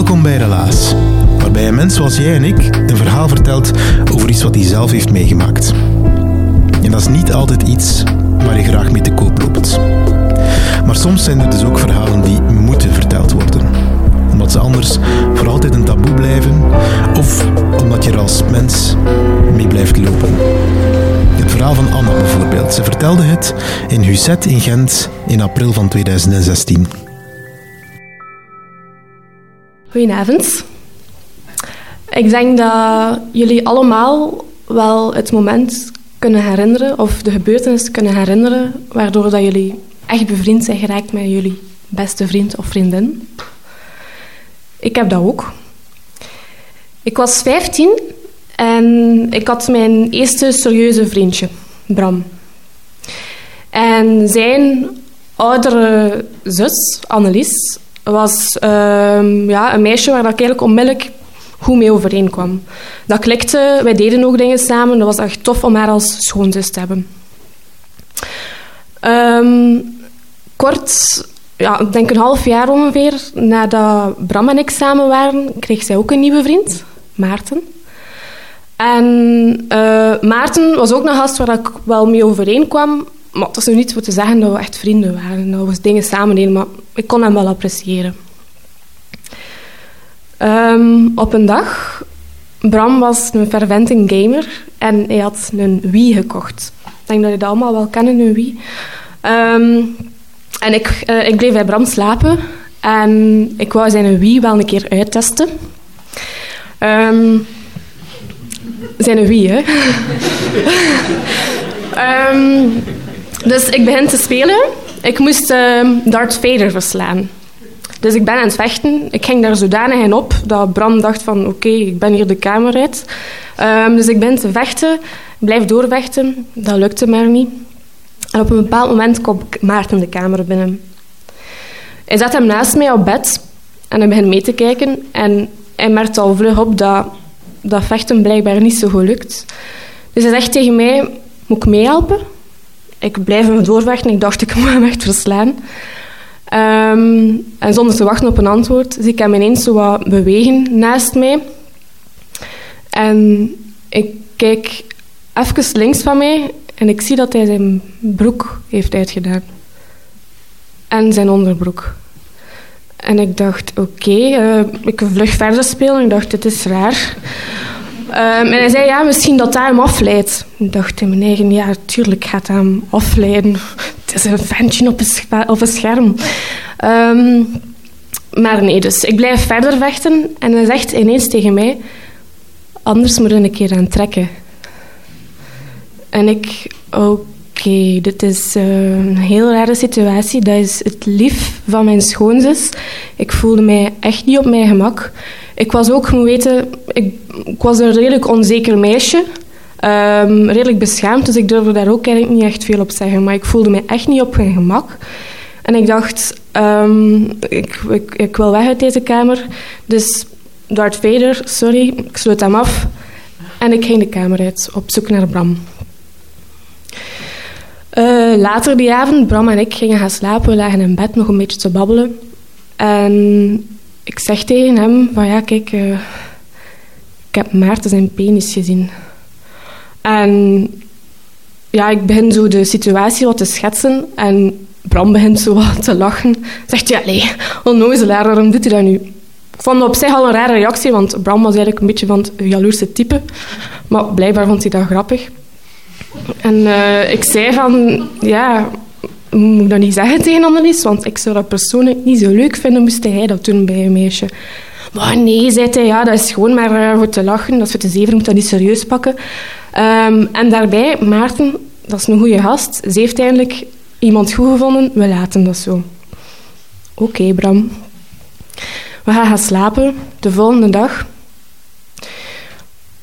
Welkom bij Relaas, waarbij een mens zoals jij en ik een verhaal vertelt over iets wat hij zelf heeft meegemaakt. En dat is niet altijd iets waar je graag mee te koop loopt. Maar soms zijn er dus ook verhalen die moeten verteld worden. Omdat ze anders voor altijd een taboe blijven, of omdat je er als mens mee blijft lopen. Het verhaal van Anna bijvoorbeeld. Ze vertelde het in Huzet in Gent in april van 2016. Goedenavond. Ik denk dat jullie allemaal wel het moment kunnen herinneren, of de gebeurtenis kunnen herinneren, waardoor dat jullie echt bevriend zijn geraakt met jullie beste vriend of vriendin. Ik heb dat ook. Ik was 15 en ik had mijn eerste serieuze vriendje, Bram. En zijn oudere zus, Annelies, was ehm, ja, een meisje waar ik eigenlijk onmiddellijk goed mee overeenkwam. Dat klikte, wij deden ook dingen samen. Dat was echt tof om haar als schoonzus te hebben. Ehm, kort, ja, ik denk een half jaar ongeveer, nadat Bram en ik samen waren, kreeg zij ook een nieuwe vriend, Maarten. En eh, Maarten was ook een gast waar ik wel mee overeenkwam, maar het was nu niet voor te zeggen dat we echt vrienden waren. Dat we dingen samen deden, maar ik kon hem wel appreciëren. Ehm, op een dag, Bram was een fervente gamer en hij had een Wii gekocht. Ik denk dat je dat allemaal wel kennen, een Wii. Ehm, en ik, uh, ik bleef bij Bram slapen en ik wou zijn Wii wel een keer uittesten. Um, zijn Wii, hè. dus ik begin te spelen. Ik moest uh, Darth Vader verslaan. Dus ik ben aan het vechten. Ik ging daar zodanig in op dat Bram dacht van oké, ik ben hier de kamer uit. Um, dus ik ben te vechten, blijf doorvechten. Dat lukte maar niet. En op een bepaald moment komt Maarten de kamer binnen. Hij zet hem naast mij op bed en hij begint mee te kijken. En hij merkt al vlug op dat dat vechten blijkbaar niet zo goed lukt. Dus hij zegt tegen mij, moet ik meehelpen? Ik blijf hem doorvechten. Ik dacht, ik moet hem echt verslaan. Um, en zonder te wachten op een antwoord, zie ik hem ineens zo wat bewegen naast mij. En ik kijk even links van mij en ik zie dat hij zijn broek heeft uitgedaan. En zijn onderbroek. En ik dacht, oké, okay, uh, ik vlug verder spelen. Ik dacht, dit is raar. Um, en hij zei, ja, misschien dat dat hem afleidt. Ik dacht in mijn eigen, ja, tuurlijk gaat dat hem afleiden. Het is een ventje op een, op scherm. Um, maar nee, dus ik blijf verder vechten. En hij zegt ineens tegen mij, anders moet je een keer aan trekken. En ik, oké, dit is uh, een heel rare situatie. Dat is het lief van mijn schoonzus. Ik voelde mij echt niet op mijn gemak. Ik was ook, moet weten, ik, ik was een redelijk onzeker meisje. Um, redelijk beschaamd, dus ik durfde daar ook eigenlijk niet echt veel op zeggen. Maar ik voelde me echt niet op mijn gemak. En ik dacht, um, ik, ik, wil weg uit deze kamer. Dus Darth Vader, sorry, ik sluit hem af. En ik ging de kamer uit, op zoek naar Bram. Uh, later die avond, Bram en ik gingen gaan slapen. We lagen in bed nog een beetje te babbelen. En ik zeg tegen hem van ja, kijk, uh, ik heb Maarten zijn penis gezien. En ja, ik begin zo de situatie wat te schetsen en Bram begint zo wat te lachen. Zegt ja, nee, onnozelaar, waarom doet hij dat nu? Ik vond het op zich al een rare reactie, want Bram was eigenlijk een beetje van het jaloerse type. Maar blijkbaar vond hij dat grappig. En uh, ik zei van, ja, moet ik dat niet zeggen tegen Annelies? Want ik zou dat persoonlijk niet zo leuk vinden, moest hij dat doen bij een meisje. Maar nee, zei hij, ja, dat is gewoon maar uh, voor te lachen. Dat is voor te zeven, moet dat niet serieus pakken. Um, en daarbij, Maarten, dat is een goede gast. Ze heeft eindelijk iemand goed gevonden, we laten dat zo. Oké, Bram. We gaan gaan slapen. De volgende dag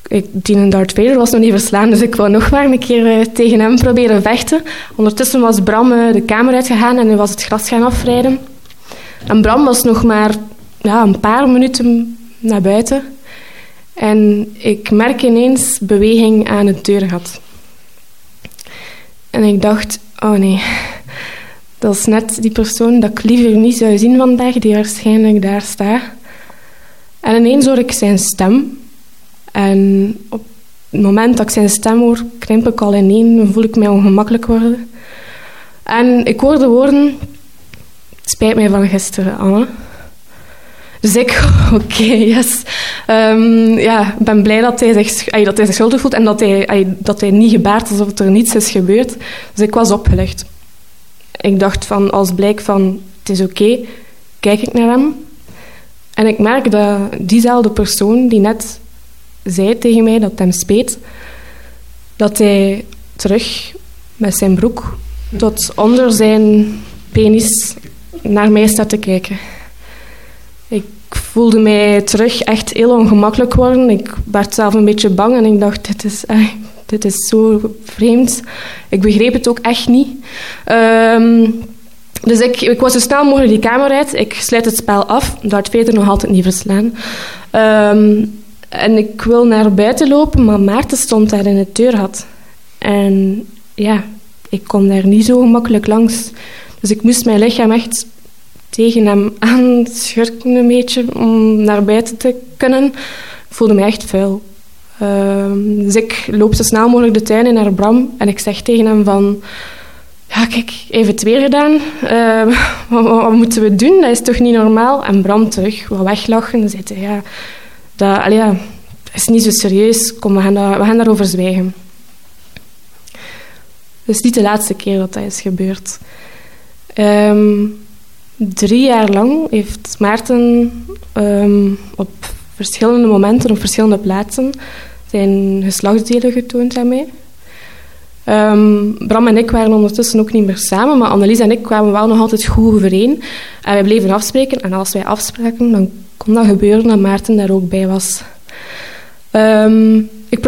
ik, die Darth Vader was nog niet verslaan, dus ik wou nog maar een keer uh, tegen hem proberen vechten. Ondertussen was Bram uh, de kamer uitgegaan en hij was het gras gaan afrijden. En Bram was nog maar ja, een paar minuten naar buiten. En ik merk ineens beweging aan het deurgat. En ik dacht, oh nee, dat is net die persoon dat ik liever niet zou zien vandaag, die waarschijnlijk daar staat. En ineens hoor ik zijn stem en op het moment dat ik zijn stem hoor, krimp ik al ineen en voel ik mij ongemakkelijk worden. En ik hoor de woorden, het spijt mij van gisteren, Anne. Dus ik, oké, yes. Um, ja, ik ben blij dat hij, zich, dat hij zich schuldig voelt en dat hij, dat hij niet gebaard alsof er niets is gebeurd. Dus ik was opgelegd. Ik dacht van, als blijk van, het is oké, kijk ik naar hem. En ik merk dat diezelfde persoon die net zei tegen mij dat hem speet dat hij terug met zijn broek tot onder zijn penis naar mij staat te kijken. Voelde mij terug echt heel ongemakkelijk worden. Ik werd zelf een beetje bang en ik dacht, dit is, dit is zo vreemd. Ik begreep het ook echt niet. Um, dus ik, ik was zo snel mogelijk die kamer uit. Ik sluit het spel af. Dat verder nog altijd niet verslaan. Um, en ik wil naar buiten lopen, maar Maarten stond daar in het deurgat. En ja, ik kon daar niet zo gemakkelijk langs. Dus ik moest mijn lichaam echt tegen hem aanschurken een beetje om naar buiten te kunnen. Voelde me echt vuil. Uh, dus ik loop zo snel mogelijk de tuin in naar Bram en ik zeg tegen hem van... Ja, kijk, even het weer gedaan. Uh, wat, moeten we doen? Dat is toch niet normaal? En Bram terug, wat weglachen. En zei ja, dat, is niet zo serieus. Kom, we gaan, we gaan daarover zwijgen. Het is niet de laatste keer dat dat is gebeurd. Um, drie jaar lang heeft Maarten um, op verschillende momenten, op verschillende plaatsen, zijn geslachtsdelen getoond mij. Um, Bram en ik waren ondertussen ook niet meer samen, maar Annelies en ik kwamen wel nog altijd goed overeen. En wij bleven afspreken. En als wij afspraken, dan kon dat gebeuren dat Maarten daar ook bij was. Um, ik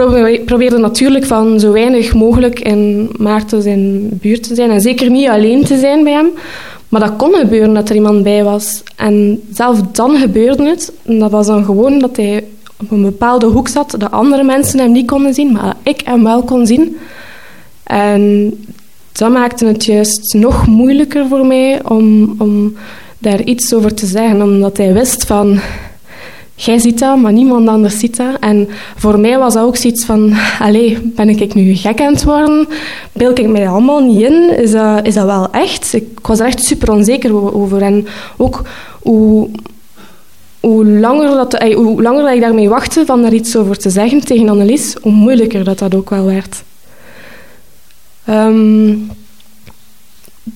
probeerde natuurlijk van zo weinig mogelijk in Maarten zijn buurt te zijn. En zeker niet alleen te zijn bij hem. Maar dat kon gebeuren dat er iemand bij was. En zelf dan gebeurde het. Dat was dan gewoon dat hij op een bepaalde hoek zat. Dat andere mensen hem niet konden zien, maar ik hem wel kon zien. En dat maakte het juist nog moeilijker voor mij om, om daar iets over te zeggen. Omdat hij wist van jij ziet dat, maar niemand anders ziet dat. En voor mij was dat ook zoiets van, allee, ben ik nu gek aan het worden? Beeld ik mij allemaal niet in? Is dat, is dat wel echt? Ik was er echt super onzeker over. En ook hoe, hoe, langer, dat, hoe langer dat ik daarmee wachtte van daar iets over te zeggen tegen Annelies, hoe moeilijker dat dat ook wel werd. Um,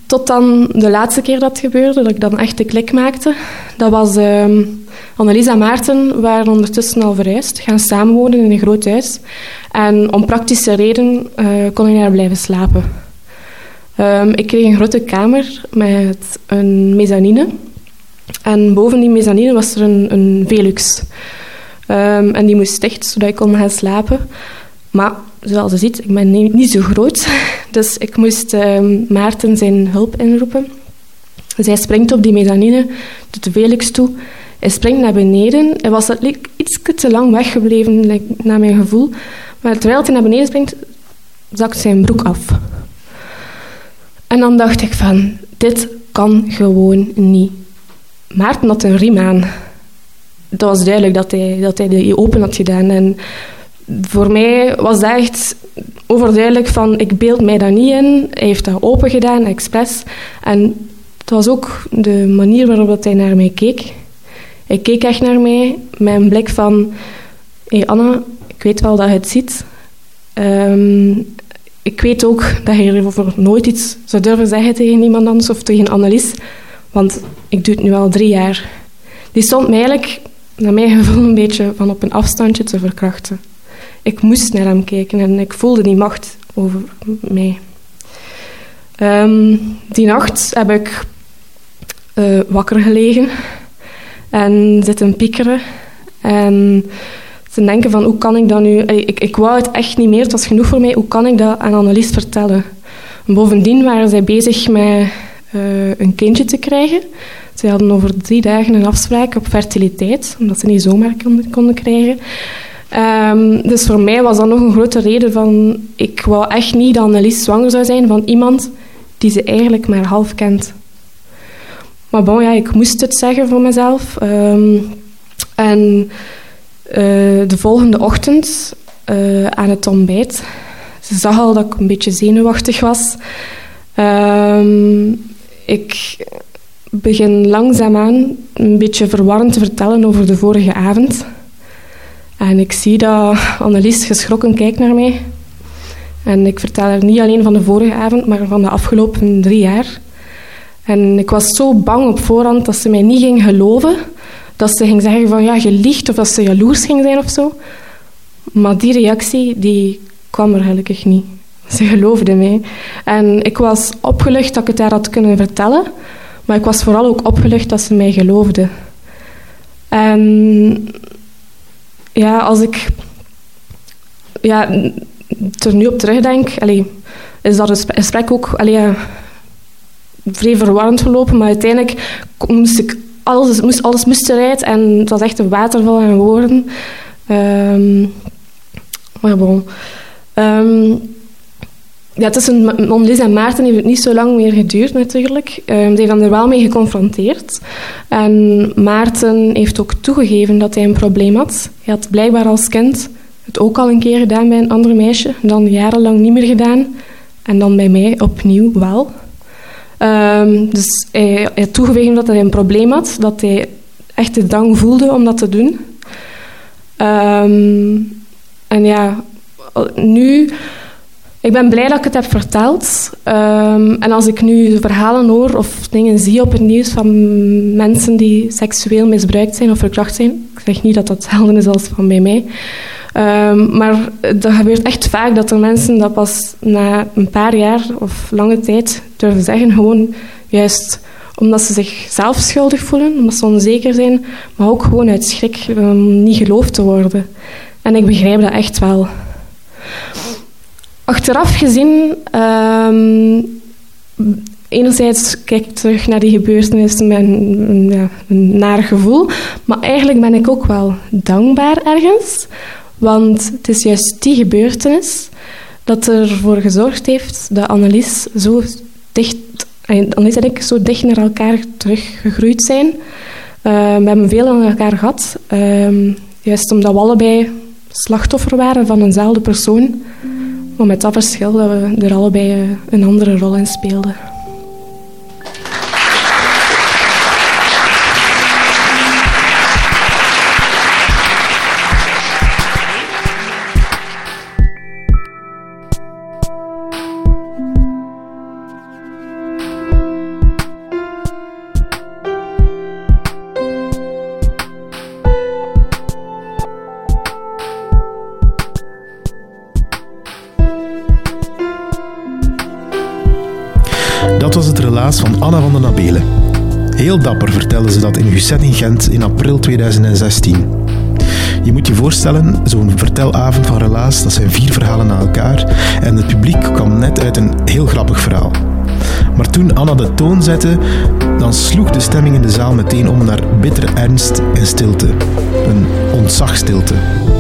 tot dan de laatste keer dat gebeurde, dat ik dan echt de klik maakte. Dat was... Um, Annelies en Maarten waren ondertussen al verhuisd, gaan samenwonen in een groot huis. En om praktische reden uh, kon ik daar blijven slapen. Um, ik kreeg een grote kamer met een mezzanine. En boven die mezzanine was er een, een Velux. Um, en die moest dicht, zodat ik kon gaan slapen. Maar zoals je ziet, ik ben niet zo groot. Dus ik moest um, Maarten zijn hulp inroepen. Zij springt op die mezzanine, doet de Velux toe hij springt naar beneden. Hij was iets te lang weggebleven, naar mijn gevoel. Maar terwijl hij naar beneden springt, zakt zijn broek af. En dan dacht ik van, dit kan gewoon niet. Maarten had een riem aan. Het was duidelijk dat hij, dat hij die open had gedaan. En voor mij was dat echt overduidelijk van, ik beeld mij dat niet in. Hij heeft dat open gedaan, expres. En het was ook de manier waarop hij naar mij keek. Hij keek echt naar mij met een blik van... Hé hey Anna, ik weet wel dat je het ziet. Ehm, ik weet ook dat je hierover nooit iets zou durven zeggen tegen iemand anders of tegen Annelies. Want ik doe het nu al drie jaar. Die stond mij eigenlijk, naar mijn gevoel, een beetje van op een afstandje te verkrachten. Ik moest naar hem kijken en ik voelde die macht over mij. Ehm, die nacht heb ik uh, wakker gelegen en zitten piekeren. En te denken van hoe kan ik dat nu... Ik, ik wou het echt niet meer, het was genoeg voor mij. Hoe kan ik dat aan Annelies vertellen? bovendien waren zij bezig met uh, een kindje te krijgen. Ze hadden over drie dagen een afspraak op fertiliteit, omdat ze niet zomaar konden, konden krijgen. Um, dus voor mij was dat nog een grote reden van... Ik wou echt niet dat Annelies zwanger zou zijn van iemand die ze eigenlijk maar half kent. Maar bon, ja, ik moest het zeggen voor mezelf. Um, en uh, de volgende ochtend uh, aan het ontbijt... Ze zag al dat ik een beetje zenuwachtig was. Um, ik begin langzaamaan een beetje verwarrend te vertellen over de vorige avond. En ik zie dat Annelies geschrokken kijkt naar mij. En ik vertel haar niet alleen van de vorige avond, maar van de afgelopen drie jaar. En ik was zo bang op voorhand dat ze mij niet ging geloven. Dat ze ging zeggen van ja, je liegt of dat ze jaloers ging zijn of zo. Maar die reactie die kwam er gelukkig niet. Ze geloofde mij. En ik was opgelucht dat ik het haar had kunnen vertellen. Maar ik was vooral ook opgelucht dat ze mij geloofde. En ja, als ik ja, er nu op terugdenk, is dat gesprek ook allee, vrij verwarrend gelopen. Maar uiteindelijk moest ik alles, moest, alles moest eruit en het was echt een waterval aan woorden. Um, maar bon. Um, ja, tussen Annelies en Maarten heeft het niet zo lang meer geduurd natuurlijk. Um, die hebben er wel mee geconfronteerd. En Maarten heeft ook toegegeven dat hij een probleem had. Hij had blijkbaar als kind het ook al een keer gedaan bij een ander meisje. Dan jarenlang niet meer gedaan. En dan bij mij opnieuw wel. Um, dus hij, hij had toegegeven dat hij een probleem had. Dat hij echt de drang voelde om dat te doen. Um, en ja, nu ik ben blij dat ik het heb verteld. Um, en als ik nu verhalen hoor of dingen zie op het nieuws van mensen die seksueel misbruikt zijn of verkracht zijn, ik zeg niet dat dat hetzelfde is als van bij mij. Um, maar dat gebeurt echt vaak dat er mensen dat pas na een paar jaar of lange tijd durven zeggen, gewoon juist omdat ze zich zelf schuldig voelen, omdat ze onzeker zijn, maar ook gewoon uit schrik om niet geloofd te worden. En ik begrijp dat echt wel. Achteraf gezien, um, enerzijds kijk ik terug naar die gebeurtenis met ja, een naar gevoel, maar eigenlijk ben ik ook wel dankbaar ergens, want het is juist die gebeurtenis dat ervoor gezorgd heeft dat Annelies zo dicht, eh, Annelies en ik zo dicht naar elkaar teruggegroeid zijn. Uh, we hebben veel aan elkaar gehad, uh, juist omdat we allebei slachtoffer waren van eenzelfde persoon. Maar met dat verschil dat we er allebei een andere rol in speelden. Anna van den Nabelen. Heel dapper vertelde ze dat in Gusset in Gent in april 2016. Je moet je voorstellen, zo'n vertelavond van Relaas, dat zijn vier verhalen na elkaar en het publiek kwam net uit een heel grappig verhaal. Maar toen Anna de toon zette, dan sloeg de stemming in de zaal meteen om naar bittere ernst en stilte. Een ontzagstilte.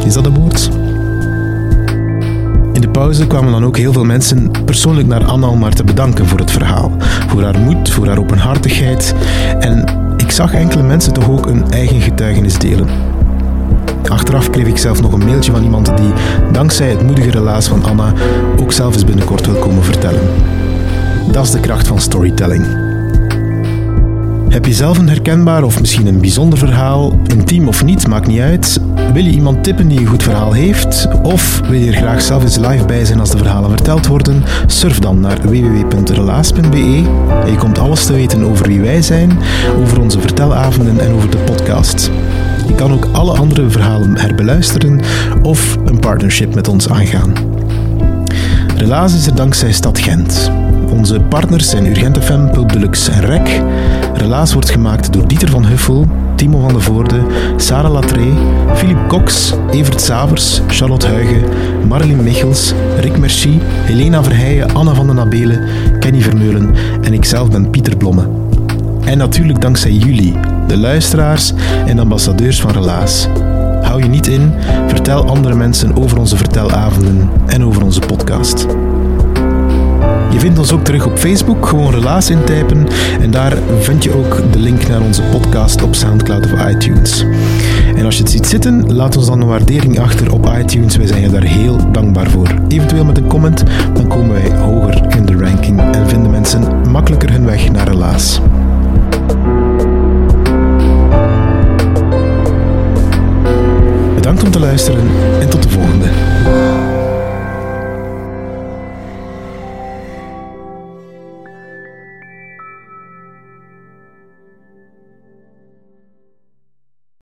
Is dat een woord? In de pauze kwamen dan ook heel veel mensen persoonlijk naar Anna om haar te bedanken voor het verhaal. Voor haar moed, voor haar openhartigheid. En ik zag enkele mensen toch ook een eigen getuigenis delen. Achteraf kreeg ik zelf nog een mailtje van iemand die, dankzij het moedige relaas van Anna, ook zelf eens binnenkort wil komen vertellen. Dat is de kracht van storytelling. Heb je zelf een herkenbaar of misschien een bijzonder verhaal, intiem of niet, maakt niet uit. Wil je iemand tippen die een goed verhaal heeft? Of wil je er graag zelf eens live bij zijn als de verhalen verteld worden? Surf dan naar www.relaas.be en je komt alles te weten over wie wij zijn, over onze vertelavonden en over de podcast. Je kan ook alle andere verhalen herbeluisteren of een partnership met ons aangaan. Relaas is er dankzij Stad Gent. Onze partners zijn Urgent FM, Deluxe en REC. Relaas wordt gemaakt door Dieter van Huffel, Timo van de Voorde, Sarah Latré, Philippe Cox, Evert Savers, Charlotte Huigen, Marilyn Michels, Rick Merci, Helena Verheijen, Anna van den Abelen, Kenny Vermeulen en ikzelf ben Pieter Blomme. En natuurlijk dankzij jullie, de luisteraars en ambassadeurs van Relaas. Hou je niet in, vertel andere mensen over onze vertelavonden en over onze podcast. Je vindt ons ook terug op Facebook, gewoon Relaas intypen. En daar vind je ook de link naar onze podcast op Soundcloud of iTunes. En als je het ziet zitten, laat ons dan een waardering achter op iTunes. Wij zijn je daar heel dankbaar voor. Eventueel met een comment, dan komen wij hoger in de ranking en vinden mensen makkelijker hun weg naar Relaas. Bedankt om te luisteren